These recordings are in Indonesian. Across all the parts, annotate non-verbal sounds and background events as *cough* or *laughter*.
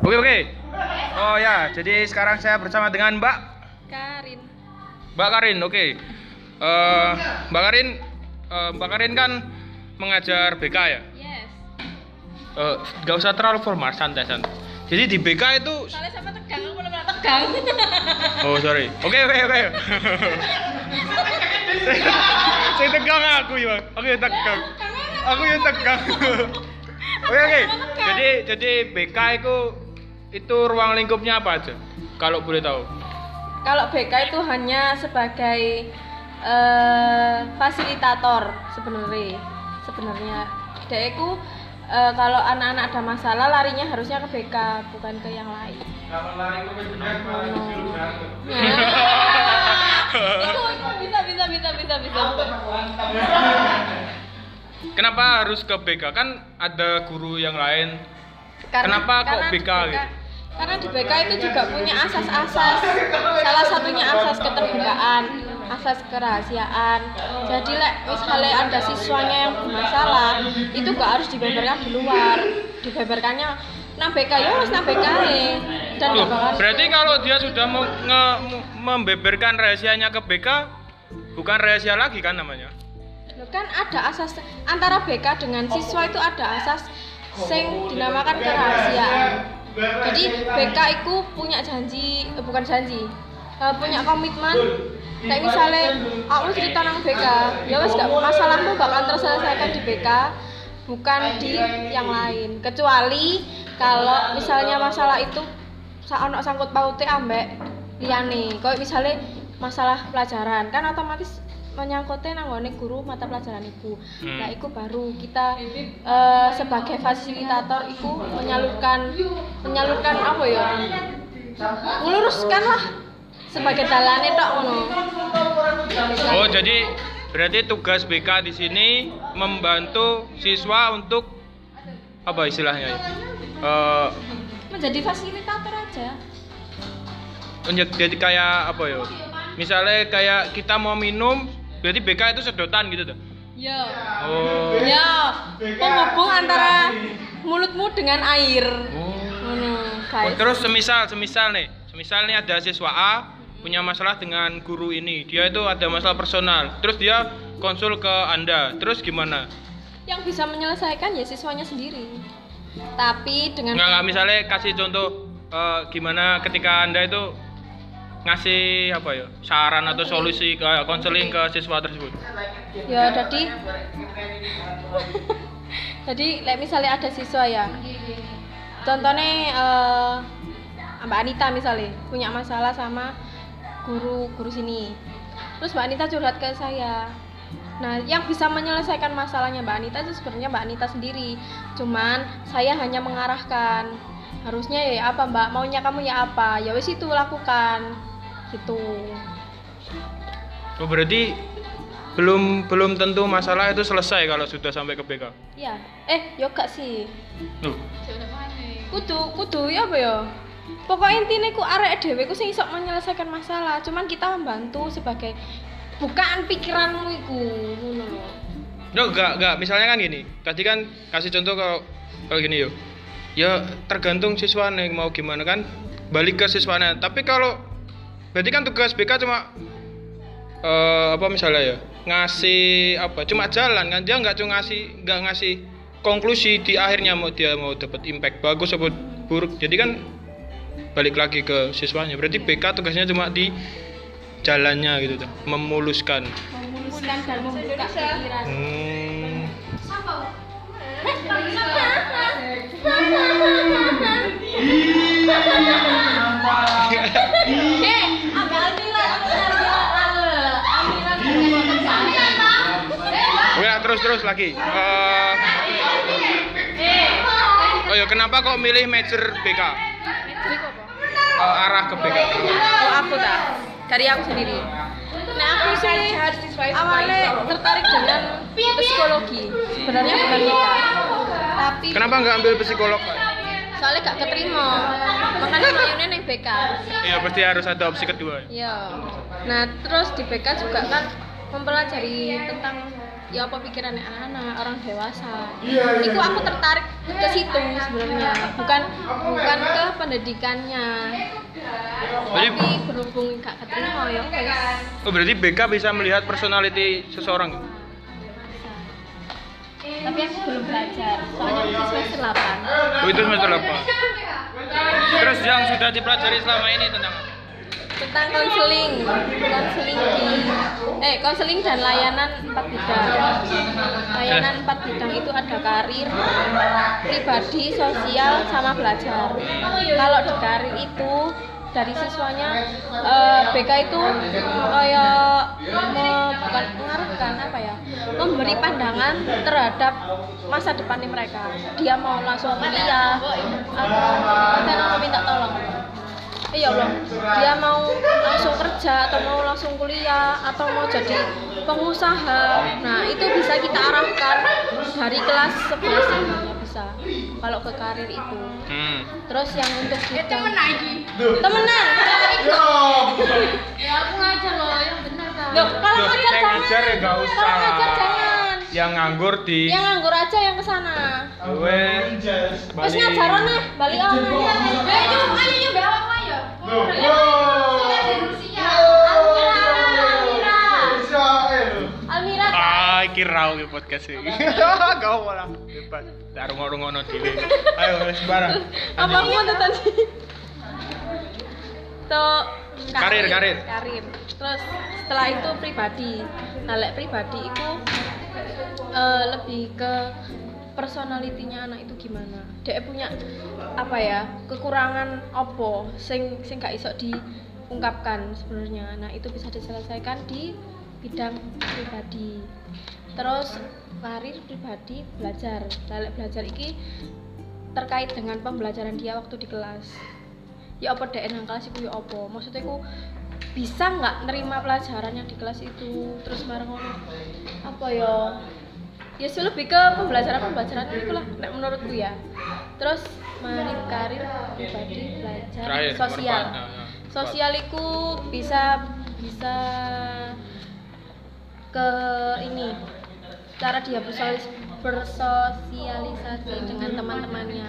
Oke oke. Oh ya, jadi sekarang saya bersama dengan Mbak Karin. Mbak Karin. Oke. Eh, Mbak Karin, eh, Mbak Karin kan mengajar BK ya. Yes. Eh, Gak usah terlalu formal, santai santai. Jadi di BK itu, Soalnya sama tegang, aku tegang. *laughs* oh sorry. Oke oke oke. *laughs* Saya tegang aku ya. Aku yang tegang. Aku yang tegang. *laughs* Oke oke. Jadi jadi BK itu itu ruang lingkupnya apa aja? Kalau boleh tahu. Kalau BK itu hanya sebagai eh, fasilitator sebenarnya. Sebenarnya dia itu eh, kalau anak-anak ada masalah larinya harusnya ke BK bukan ke yang lain. itu, itu bisa bisa bisa bisa bisa. Kenapa harus ke BK? Kan ada guru yang lain. Kenapa kok karena di BK gitu? Karena di BK itu juga punya asas-asas. Salah satunya asas keterbukaan, asas kerahasiaan. Jadi lek misalnya ada siswanya yang bermasalah, itu gak harus dibeberkan di luar. Dibeberkannya nang BK ya wis nang BK dan Loh, berarti kalau dia sudah nge- membeberkan rahasianya ke BK, bukan rahasia lagi kan namanya? Loh, kan ada asas antara BK dengan siswa itu ada asas sing dinamakan kerahasiaan. Jadi BK itu punya janji, eh, bukan janji, eh, punya komitmen. Kayak misalnya aku cerita nang BK, ya wes gak masalahmu bakal terselesaikan di BK, bukan di yang lain. Kecuali kalau misalnya masalah itu ono sangkut pautnya ambek liyane. Kayak misalnya masalah pelajaran, kan otomatis menyangkutnya nanggone guru mata pelajaran iku. Hmm. Nah, iku baru kita eh, sebagai fasilitator iku menyalurkan menyalurkan apa ya? Meluruskan lah sebagai dalane tok ngono. Oh, jadi berarti tugas BK di sini membantu siswa untuk apa istilahnya? ya? Eh, menjadi fasilitator aja. menjadi jadi kayak apa ya? Misalnya kayak kita mau minum, berarti BK itu sedotan gitu tuh. Ya. Oh. Ya, penghubung antara mulutmu dengan air. Oh. Ngono, Oh, guys. terus semisal semisal nih, semisal nih ada siswa A punya masalah dengan guru ini, dia itu ada masalah personal, terus dia konsul ke anda, terus gimana? Yang bisa menyelesaikan ya siswanya sendiri. Tapi dengan Nggak nggak misalnya kasih contoh eh, gimana ketika anda itu ngasih apa ya saran atau solusi ke konseling ke siswa tersebut. ya jadi *laughs* jadi like misalnya ada siswa ya. Contohnya eh, Mbak Anita misalnya punya masalah sama guru guru sini. Terus Mbak Anita curhat ke saya. Nah yang bisa menyelesaikan masalahnya Mbak Anita itu sebenarnya Mbak Anita sendiri. Cuman saya hanya mengarahkan. Harusnya ya apa Mbak? Maunya kamu ya apa? Ya wis itu lakukan gitu Oh berarti belum belum tentu masalah itu selesai kalau sudah sampai ke BK. ya eh yoga sih Loh, kudu kudu ya apa ya pokoknya intinya ku arek dhewe ku sing iso menyelesaikan masalah cuman kita membantu sebagai bukaan pikiranmu iku ngono lho No, enggak, enggak. Misalnya kan gini. Tadi kan kasih contoh kalau kalau gini yo. Ya tergantung siswanya mau gimana kan. Balik ke siswanya. Tapi kalau berarti kan tugas BK cuma eh apa misalnya ya? Ngasih apa? Cuma jalan kan? Dia nggak cuma ngasih nggak ngasih konklusi di akhirnya mau dia mau dapat impact bagus atau buruk. Jadi kan balik lagi ke siswanya. Berarti BK tugasnya cuma di jalannya gitu tuh memuluskan. Memuluskan dan membuka pikiran. Hmm. eh ambil Almira Oke, terus terus lagi. Eh, oh ya, kenapa kok milih major BK? Eh, arah ke BK. oh aku tak dari aku sendiri nah aku sih awalnya tertarik dengan psikologi sebenarnya bukan kita tapi Kenapa nggak ambil psikolog? soalnya gak keterima makanya mayune neng BK Iya, pasti harus ada opsi kedua. iya nah terus di BK juga kan mempelajari tentang ya apa pikiran anak-anak orang dewasa itu aku tertarik ke situ sebenarnya bukan bukan ke pendidikannya Jadi- tapi berhubung gak keterima ya Oh, berarti BK bisa melihat personality seseorang. Bisa. tapi aku belum belajar soalnya masih semester 8 Oh, itu semester apa? Terus yang sudah dipelajari selama ini tentang apa? Tentang konseling konseling di eh konseling dan layanan empat bidang. Layanan empat bidang itu ada karir pribadi sosial sama belajar. Kalau di karir itu dari siswanya eh, BK itu kayak bukan mengarahkan apa ya memberi pandangan terhadap masa depannya mereka. Dia mau langsung kuliah atau mau minta tolong Iya Allah, dia mau langsung kerja atau mau langsung kuliah atau mau jadi pengusaha. Nah, itu bisa kita arahkan dari kelas 11 sebenarnya bisa. Kalau ke karir itu. Hmm. Terus yang untuk bidang lagi. temenan. Ya aku ngajar loh, yang benar kan. Loh, kalau Loh, ngajar yang jangan. ngajar ya nggak usah. Kalau ngajar jangan. Yang nganggur di Yang nganggur aja yang ke sana. gue Wes Bali. ngajar nih, balik on. Eh, yuk, ayo yuk, Ah, iki raw iki podcast iki. Gak apa lah. Hebat. Tak rungono-rungono dhewe. Ayo wis barang. apa aku mau tadi tuh Karir, karir. karir terus setelah itu pribadi nah lek pribadi itu eh, lebih ke personalitinya anak itu gimana? Dia punya apa ya kekurangan opo sing sing gak iso diungkapkan sebenarnya. Nah itu bisa diselesaikan di bidang pribadi. Terus karir pribadi belajar. Nah, lek belajar iki terkait dengan pembelajaran dia waktu di kelas. Ya apa dek? Nang kelas iku ya apa? Maksudnya aku bisa nggak nerima pelajaran yang di kelas itu? Terus ngono apa ya ya sih lebih ke pembelajaran pembelajaran itu lah nek menurutku ya terus mari karir pribadi belajar Terakhir, sosial nomor empat. Nah, nah. sosial itu bisa bisa ke ini cara dia bersosialis- bersosialisasi dengan teman-temannya.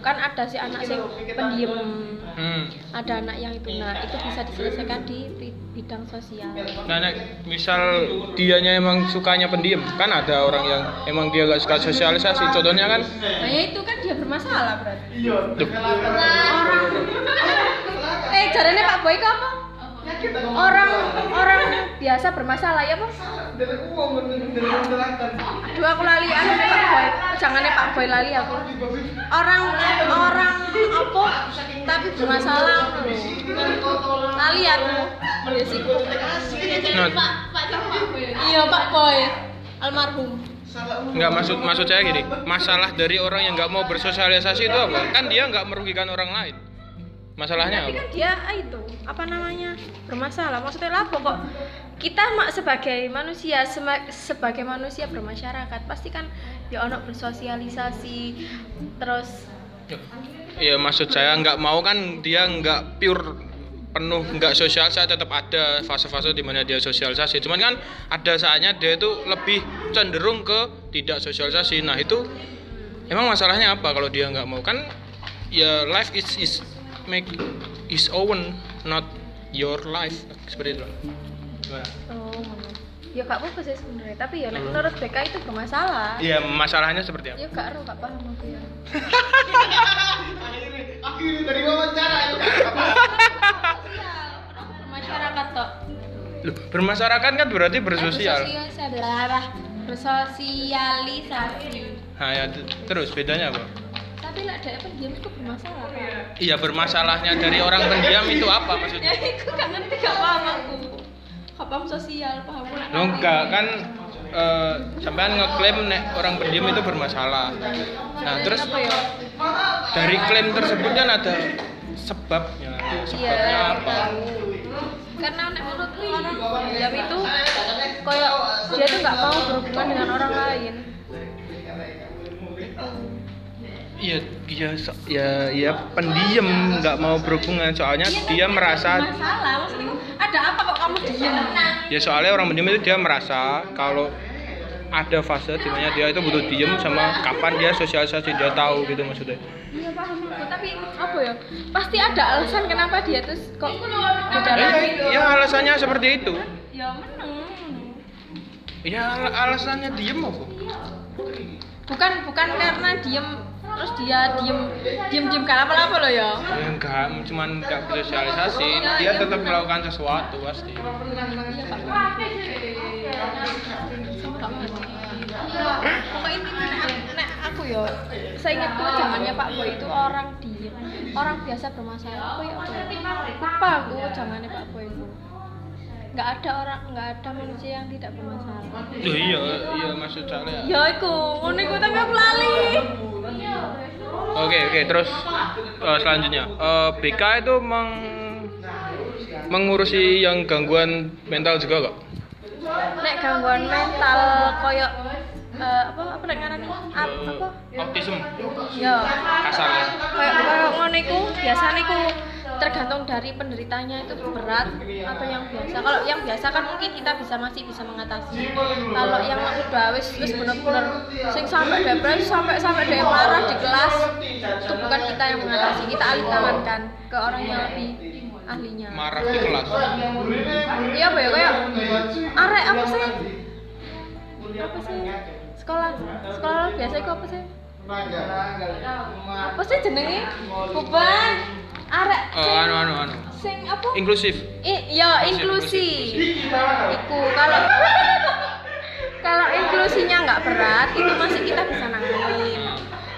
Kan ada si anak sing pendiam. Hmm. ada anak yang itu. Nah itu bisa diselesaikan di bi- bidang sosial. Nah, nek misal dianya emang sukanya pendiam, kan ada orang yang emang dia gak suka sosialisasi. Contohnya kan, nah ya itu kan dia bermasalah berarti. Tuh, orang. Eh caranya Pak Boy apa orang orang biasa bermasalah ya bos Aduh aku lali. Anu Pak Boy. Jangannya Pak Boy lali aku. Orang orang apa? Tapi bermasalah lali aku. Ya iya Pak Boy. Almarhum. Nggak maksud maksud saya gini, masalah dari orang yang nggak mau bersosialisasi itu apa? Kan dia nggak merugikan orang lain. Masalahnya tapi apa? kan dia ah, itu apa namanya bermasalah. Maksudnya apa kok? Kita mak sebagai manusia sema- sebagai manusia bermasyarakat pasti kan ya ono bersosialisasi terus Ya maksud saya nggak mau kan dia nggak pure penuh nggak sosial saya tetap ada fase-fase di mana dia sosialisasi. Cuman kan ada saatnya dia itu lebih cenderung ke tidak sosialisasi. Nah itu emang masalahnya apa kalau dia nggak mau? Kan ya life is is make is own not your life. Seperti itu. Gimana? oh ya gak apa sih sebenarnya. Tapi ya nek menurut BK itu bermasalah. Iya masalahnya seperti apa? Ya gak ero gak paham aku ya. Akhirnya dari wawancara itu. masyarakat tok Loh, bermasyarakat kan berarti bersosial. bersosialisasi bersosialisasi. Nah ya terus bedanya apa tapi lah ada pendiam itu bermasalah kan iya. Bermasalahnya dari orang pendiam itu apa ya maksudnya itu gak ngerti gak paham aku. Gak paham sosial paham Lo enggak kan eh, sampean ngeklaim nek orang pendiam itu bermasalah. Nah, terus apa ya? dari klaim tersebut kan ada sebabnya. Sebabnya iya apa? tahu karena nek menurutku orang pendiam itu kayak dia tuh nggak mau berhubungan dengan orang lain Iya, iya, so- ya, ya pendiam nggak mau berhubungan. Soalnya Iya, dia tapi merasa masalah ada apa kok kamu diem ya soalnya orang pendiam itu dia merasa kalau ada fase di mana dia itu butuh diem sama kapan dia sosialisasi dia tahu gitu maksudnya. Iya paham tapi apa ya? Pasti ada alasan kenapa dia terus kok di ya, dalam ya alasannya seperti itu. Ya meneng. Ya al- alasannya diem apa? Bukan bukan karena diem terus dia diem diem diem kenapa apa loh ya. Ya enggak cuman enggak bersosialisasi dia tetap melakukan sesuatu pasti. Iya pak pokoknya nek aku- ya saya ingatku zamannya Pak Boy itu orang diem orang biasa bermasalah. Apa ya apa ya? lupa aku zamannya Pak Boy itu. Nggak ada orang nggak ada manusia yang tidak bermasalah. Iya iya maksud saya. Ya iku ngono iku tapi aku lali Oke oke terus eh, selanjutnya. Eh, BK itu meng mengurusi yang gangguan mental juga kok? nek gangguan mental koyo eh, apa apa nek ngarani? Ap- apa? Autism. Ya. Kasar ya. kayak ngono iku biasanya iku tergantung dari penderitanya itu berat atau yang biasa. Kalau yang biasa kan mungkin kita bisa masih bisa mengatasi. Kalau yang udah wis wis bener-bener sing sampai depresi sampai sampai dia marah di kelas itu bukan kita yang mengatasi kita alih tangankan ke orang yang lebih ahlinya. Marah di kelas. iya ya kayak arek apa sih? Apa sih? Sekolah sekolah biasa itu apa sih? Apa sih jenenge? Beban arek sing anu anu anu. sing apa? Inklusif. I, ya inklusi iku kalau *laughs* kalau inklusinya nggak berat itu masih kita bisa nanganin.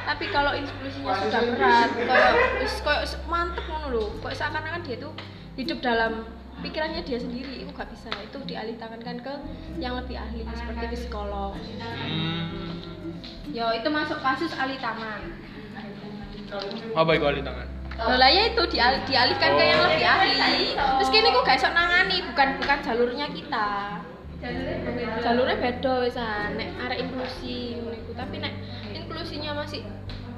Tapi kalau inklusinya sudah berat kayak wis kayak mantep ngono lho. Kayak seakan-akan dia tuh hidup dalam pikirannya dia sendiri itu nggak bisa. Itu dialih tangankan ke yang lebih ahli seperti psikolog. Hmm. ya itu masuk kasus alih tangan. Apa itu alih tangan? Loh lah ya itu dial- dialihkan ke yang lebih ahli. Terus kini kok gak iso nangani, bukan bukan jalurnya kita. Jalurnya beda wisan, nek arek inklusi ngono iku. Tapi nek inklusinya masih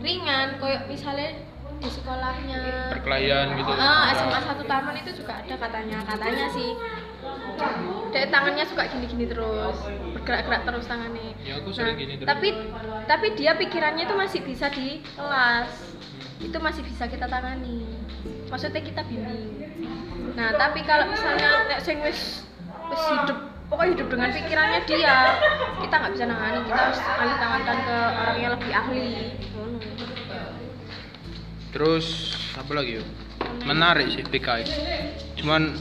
ringan, koyo misalnya di sekolahnya Perkelahian gitu. Ah, SMA 1 Taman itu juga ada katanya, katanya sih. Dek tangannya suka gini-gini terus, bergerak-gerak terus tangannya. Ya, aku sering gini terus. Tapi tapi dia pikirannya itu masih bisa di kelas. Itu masih bisa kita tangani. Maksudnya kita bimbing. Nah, tapi kalau misalnya nek sing wis wis hidup pokoknya hidup dengan pikirannya dia, kita nggak bisa nangani, kita harus alih tangankan ke orang yang lebih ahli. Terus apa lagi yuk? Menarik sih PKI. Cuman